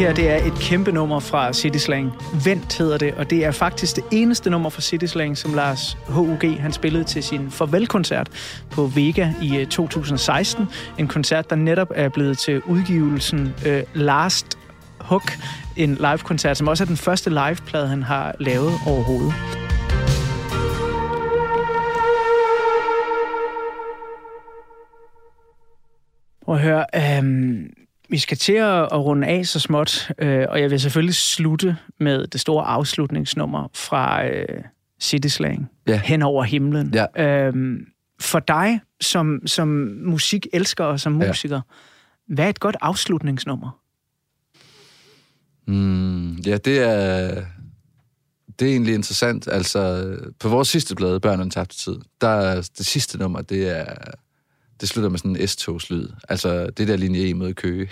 Speaker 1: her det er et kæmpe nummer fra City Slang. Vent hedder det, og det er faktisk det eneste nummer fra City Slang, som Lars H.U.G. han spillede til sin farvelkoncert på Vega i øh, 2016. En koncert, der netop er blevet til udgivelsen øh, Last Hook, en live-koncert, som også er den første live-plade, han har lavet overhovedet. Prøv at høre, øhm, vi skal til at, runde af så småt, øh, og jeg vil selvfølgelig slutte med det store afslutningsnummer fra øh, City Slang,
Speaker 2: Ja.
Speaker 1: Hen over himlen.
Speaker 2: Ja.
Speaker 1: Øhm, for dig, som, som musikelsker og som
Speaker 2: Ja.
Speaker 1: musiker, hvad er et godt afslutningsnummer?
Speaker 2: Mm, ja, det er, det er egentlig interessant. Altså, på vores sidste blade, Børn og tabte tid, der er det sidste nummer, det er... Det slutter med sådan en S-togslyd. Altså, det der linje E mod Køge.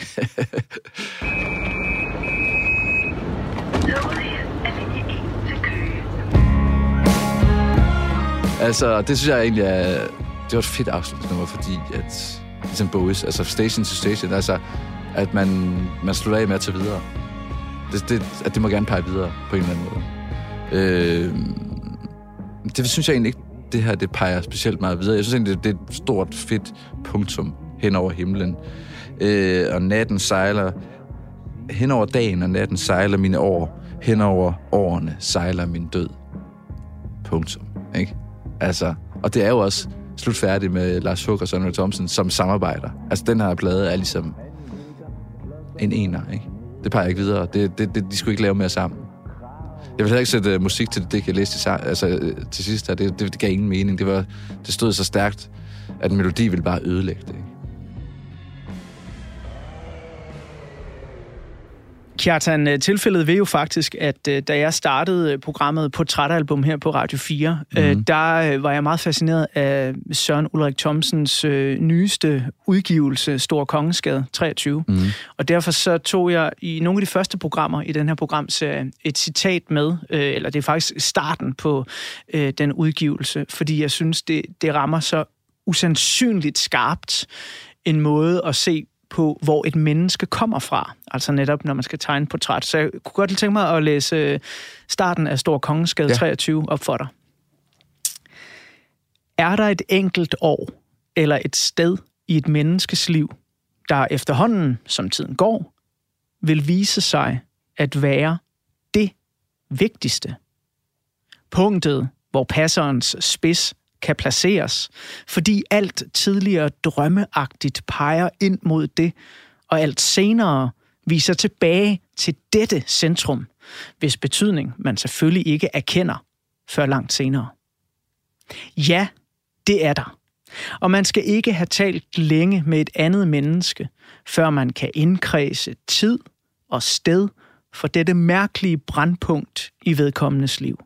Speaker 2: altså, det synes jeg egentlig er... Det var et fedt afslutningsnummer, fordi at... Ligesom Bowies, altså station to station, altså at man, man slutter af med at tage videre. Det, det, at det må gerne pege videre på en eller anden måde. Øh, det synes jeg egentlig ikke, det her det peger specielt meget videre. Jeg synes egentlig, det, det er et stort, fedt punktum hen over himlen. Øh, og natten sejler hen over dagen, og natten sejler mine år. Hen over årene sejler min død. Punktum. Ikke? Altså, og det er jo også slutfærdigt med Lars Hug og Sonny Thomsen som samarbejder. Altså, den her plade er ligesom en ener, ikke? Det peger ikke videre. Det, det, det, de skulle ikke lave mere sammen. Jeg vil heller ikke sætte uh, musik til det, det jeg læste til, altså, øh, til sidst her. Det, det, det gav ingen mening. Det, var, det stod så stærkt, at en melodi ville bare ødelægge det. Ikke?
Speaker 1: Kjartan, øh, tilfældet vil jo faktisk, at øh, da jeg startede øh, programmet Portrætalbum her på Radio 4, mm. øh, der var jeg meget fascineret af Søren Ulrik Thomsens nyeste udgivelse, Stor Kongeskade 23. Mm. Og derfor så tog jeg i nogle af de første programmer i den her programserie et citat med, eller det er faktisk starten på den udgivelse, fordi jeg synes, det, det rammer så usandsynligt skarpt en måde at se på, hvor et menneske kommer fra. Altså netop, når man skal tegne et portræt. Så jeg kunne godt tænke mig at læse øh, starten af Stor Kongeskade ja.
Speaker 2: Ja.
Speaker 1: 23 op for dig. Er der et enkelt år eller et sted i et menneskes liv, der efterhånden, som tiden går, vil vise sig at være det vigtigste? Punktet, hvor passerens spids kan placeres, fordi alt tidligere drømmeagtigt peger ind mod det, og alt senere viser tilbage til dette centrum, hvis betydning man selvfølgelig ikke erkender før langt senere. Ja, det er der. Og man skal ikke have talt længe med et andet menneske, før man kan indkredse tid og sted for dette mærkelige brandpunkt i vedkommendes liv.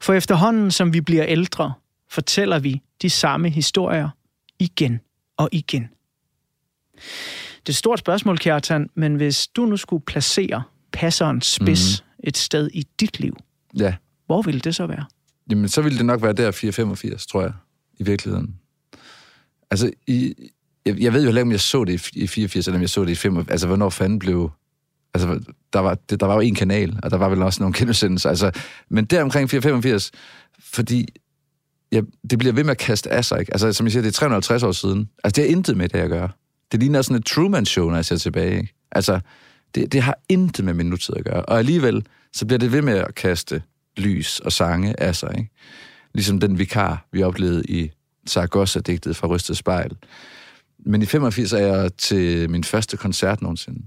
Speaker 1: For efterhånden som vi bliver ældre, fortæller vi de samme historier igen og igen. Det er et stort spørgsmål, Kjartan, men hvis du nu skulle placere passerens spids mm. et sted i dit liv,
Speaker 2: Ja.
Speaker 1: hvor ville det så være?
Speaker 2: Jamen, så ville det nok være der 485, tror jeg, i virkeligheden. Altså, i, jeg, jeg ved jo heller ikke, om jeg så det i, i 84, eller om jeg så det i 85. Altså, hvornår fanden blev... Altså, der var, det, der var jo en kanal, og der var vel også nogle genudsendelser. Altså, men der omkring 485, fordi ja, det bliver ved med at kaste af sig, ikke? Altså, som jeg siger, det er 350 år siden. Altså, det har intet med det at gøre. Det ligner sådan et Truman-show, når jeg ser tilbage, ikke? Altså, det, det har intet med min nutid at gøre. Og alligevel, så bliver det ved med at kaste lys og sange af sig, ikke? Ligesom den vikar, vi oplevede i Saragossa-digtet fra Rystet Spejl. Men i 85 er jeg til min første koncert nogensinde.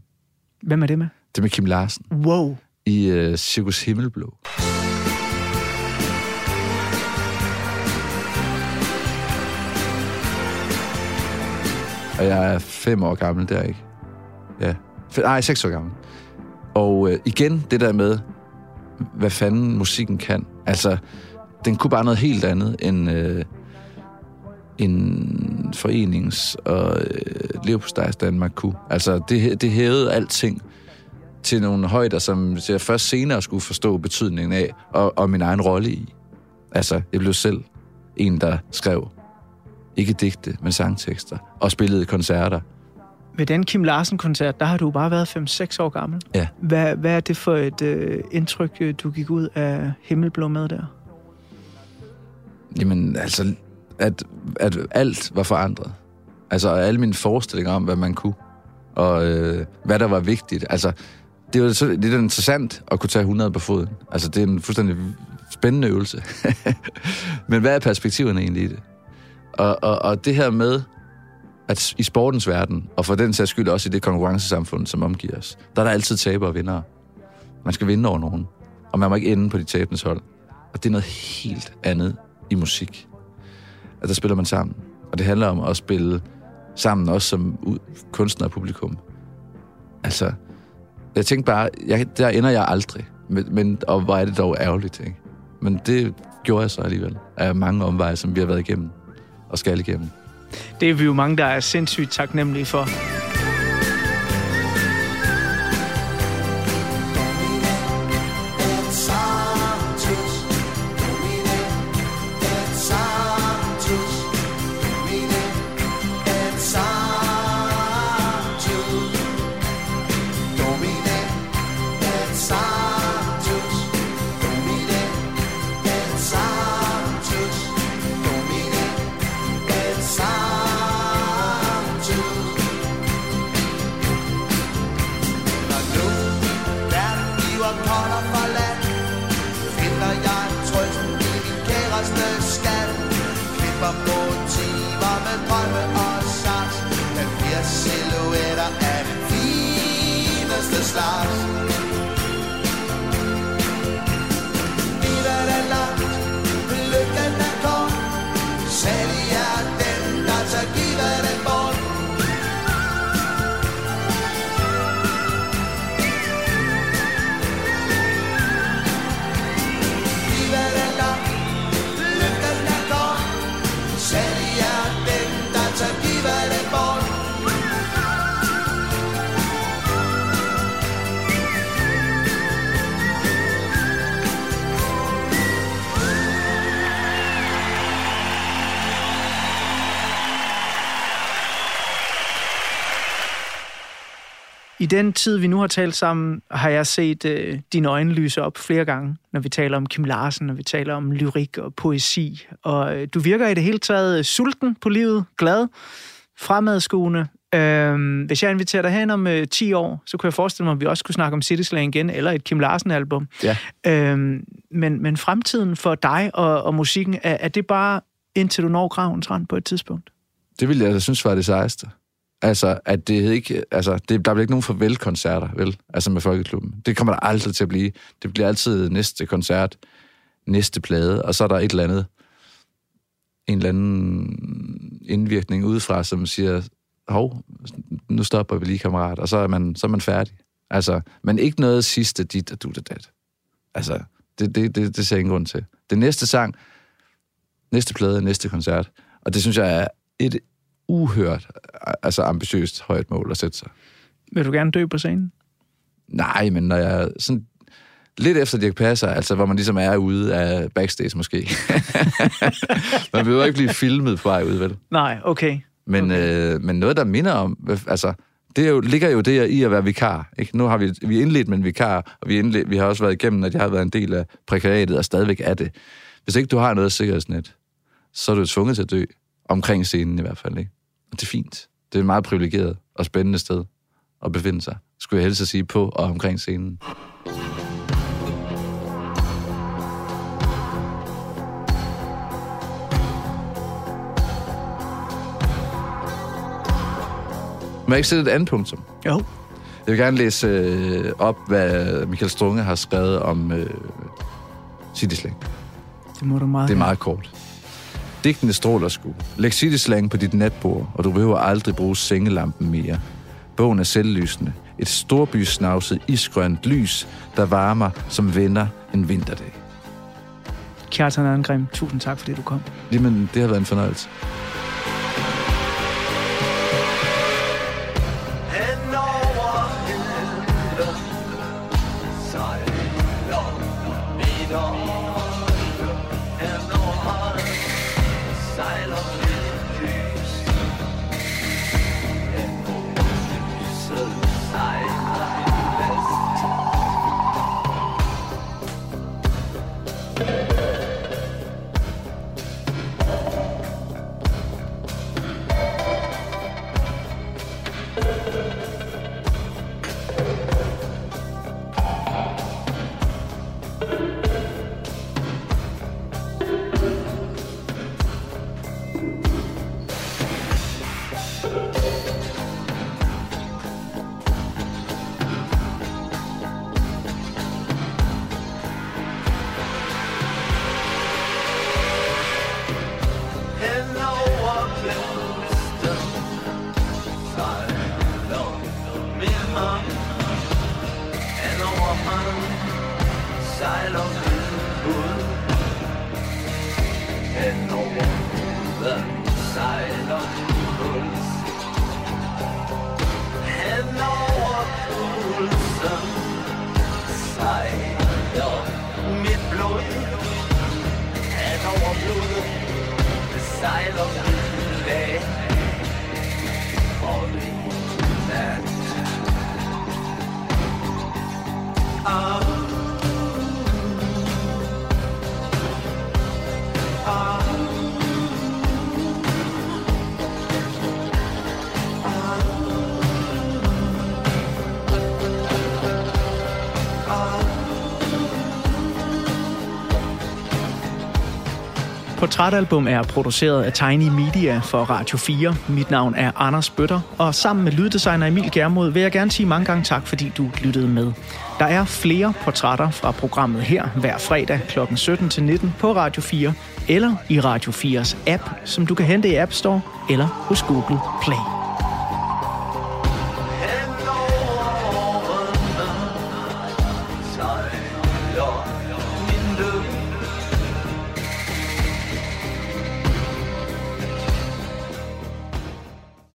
Speaker 1: Hvem er det med?
Speaker 2: Det er med Kim Larsen
Speaker 1: Wow.
Speaker 2: i uh, Circus Himmelblå. Og jeg er fem år gammel der, ikke? Ja. Nej, seks år gammel. Og øh, igen, det der med, hvad fanden musikken kan. Altså, den kunne bare noget helt andet end øh, en forenings- og øh, levpostejs Danmark kunne. Altså, det, det hævede alting til nogle højder, som jeg først senere skulle forstå betydningen af, og, og min egen rolle i. Altså, jeg blev selv en, der skrev ikke digte, men sangtekster, og spillede koncerter.
Speaker 1: Ved den Kim Larsen-koncert, der har du bare været 5-6 år gammel.
Speaker 2: Ja.
Speaker 1: Hvad, hvad er det for et øh, indtryk, øh, du gik ud af Himmelblå med der?
Speaker 2: Jamen, altså, at, at alt var forandret. Altså, alle mine forestillinger om, hvad man kunne, og øh, hvad der var vigtigt. Altså, det er jo så, det er interessant at kunne tage 100 på foden. Altså, det er en fuldstændig spændende øvelse. Men hvad er perspektiverne egentlig i det? Og, og, og det her med, at i sportens verden, og for den sags skyld også i det konkurrencesamfund, som omgiver os, der er der altid tabere og vindere. Man skal vinde over nogen, og man må ikke ende på de tabendes hold. Og det er noget helt andet i musik. At der spiller man sammen. Og det handler om at spille sammen, også som kunstner og publikum. Altså, jeg tænkte bare, jeg, der ender jeg aldrig. Men, men, og hvor er det dog ærgerligt, ikke? Men det gjorde jeg så alligevel. Af mange omveje, som vi har været igennem og skal igennem.
Speaker 1: Det er vi jo mange, der er sindssygt taknemmelige for.
Speaker 9: Den
Speaker 1: tid, vi nu har talt sammen, har jeg set øh, dine øjne lyse op flere gange, når vi taler om Kim Larsen, når vi taler om lyrik og poesi. Og øh, du virker i det hele taget sulten på livet, glad, fremadskuende. Øh, hvis jeg inviterer dig hen om øh, 10 år, så kunne jeg forestille mig, at vi også kunne snakke om City Slang igen, eller et Kim Larsen-album.
Speaker 2: Ja.
Speaker 1: Øh, men, men fremtiden for dig og, og musikken, er, er det bare indtil du når gravens rand på et tidspunkt?
Speaker 2: Det ville jeg da synes var det sejeste. Altså, at det hed ikke... Altså, det, der bliver ikke nogen farvelkoncerter, vel? Altså med Folkeklubben. Det kommer der aldrig til at blive. Det bliver altid næste koncert, næste plade, og så er der et eller andet, en eller anden indvirkning udefra, som siger, hov, nu stopper vi lige, kammerat, og så er man, så er man færdig. Altså, men ikke noget sidste dit og du det dat. Altså, det, det, det, det ser jeg ingen grund til. Det næste sang, næste plade, næste koncert, og det synes jeg er et uhørt, altså ambitiøst højt mål at sætte sig.
Speaker 1: Vil du gerne dø på scenen?
Speaker 2: Nej, men når jeg sådan lidt efter Dirk Passer, altså hvor man ligesom er ude af backstage måske. man vil jo ikke blive filmet på vej ud, vel?
Speaker 1: Nej, okay.
Speaker 2: Men, okay. øh, men noget, der minder om, altså, det er jo, ligger jo der i at være vikar. Ikke? Nu har vi, vi indledt med en vikar, og vi, indledt, vi har også været igennem, at jeg har været en del af prekariatet, og stadigvæk er det. Hvis ikke du har noget sikkerhedsnet, så er du tvunget til at dø. Omkring scenen i hvert fald. Ikke? Og det er fint. Det er et meget privilegeret og spændende sted at befinde sig, skulle jeg helst sige, på og omkring scenen. Må jeg ikke sætte et andet punktum?
Speaker 1: Jo.
Speaker 2: Jeg vil gerne læse øh, op, hvad Michael Strunge har skrevet om øh, Cityslang.
Speaker 1: Det må du meget
Speaker 2: Det er meget kort. Digtene stråler sgu. Læg Cityslang på dit natbord, og du behøver aldrig bruge sengelampen mere. Bogen er selvlysende. Et storbysnavset isgrønt lys, der varmer som venner en vinterdag.
Speaker 1: Kjartan Angrim, tusind tak, fordi du kom.
Speaker 2: Jamen, det har været en fornøjelse.
Speaker 1: Portrætalbum er produceret af Tiny Media for Radio 4. Mit navn er Anders Bøtter, og sammen med lyddesigner Emil Germod vil jeg gerne sige mange gange tak, fordi du lyttede med. Der er flere portrætter fra programmet her hver fredag kl. 17-19 på Radio 4 eller i Radio 4's app, som du kan hente i App Store eller hos Google Play.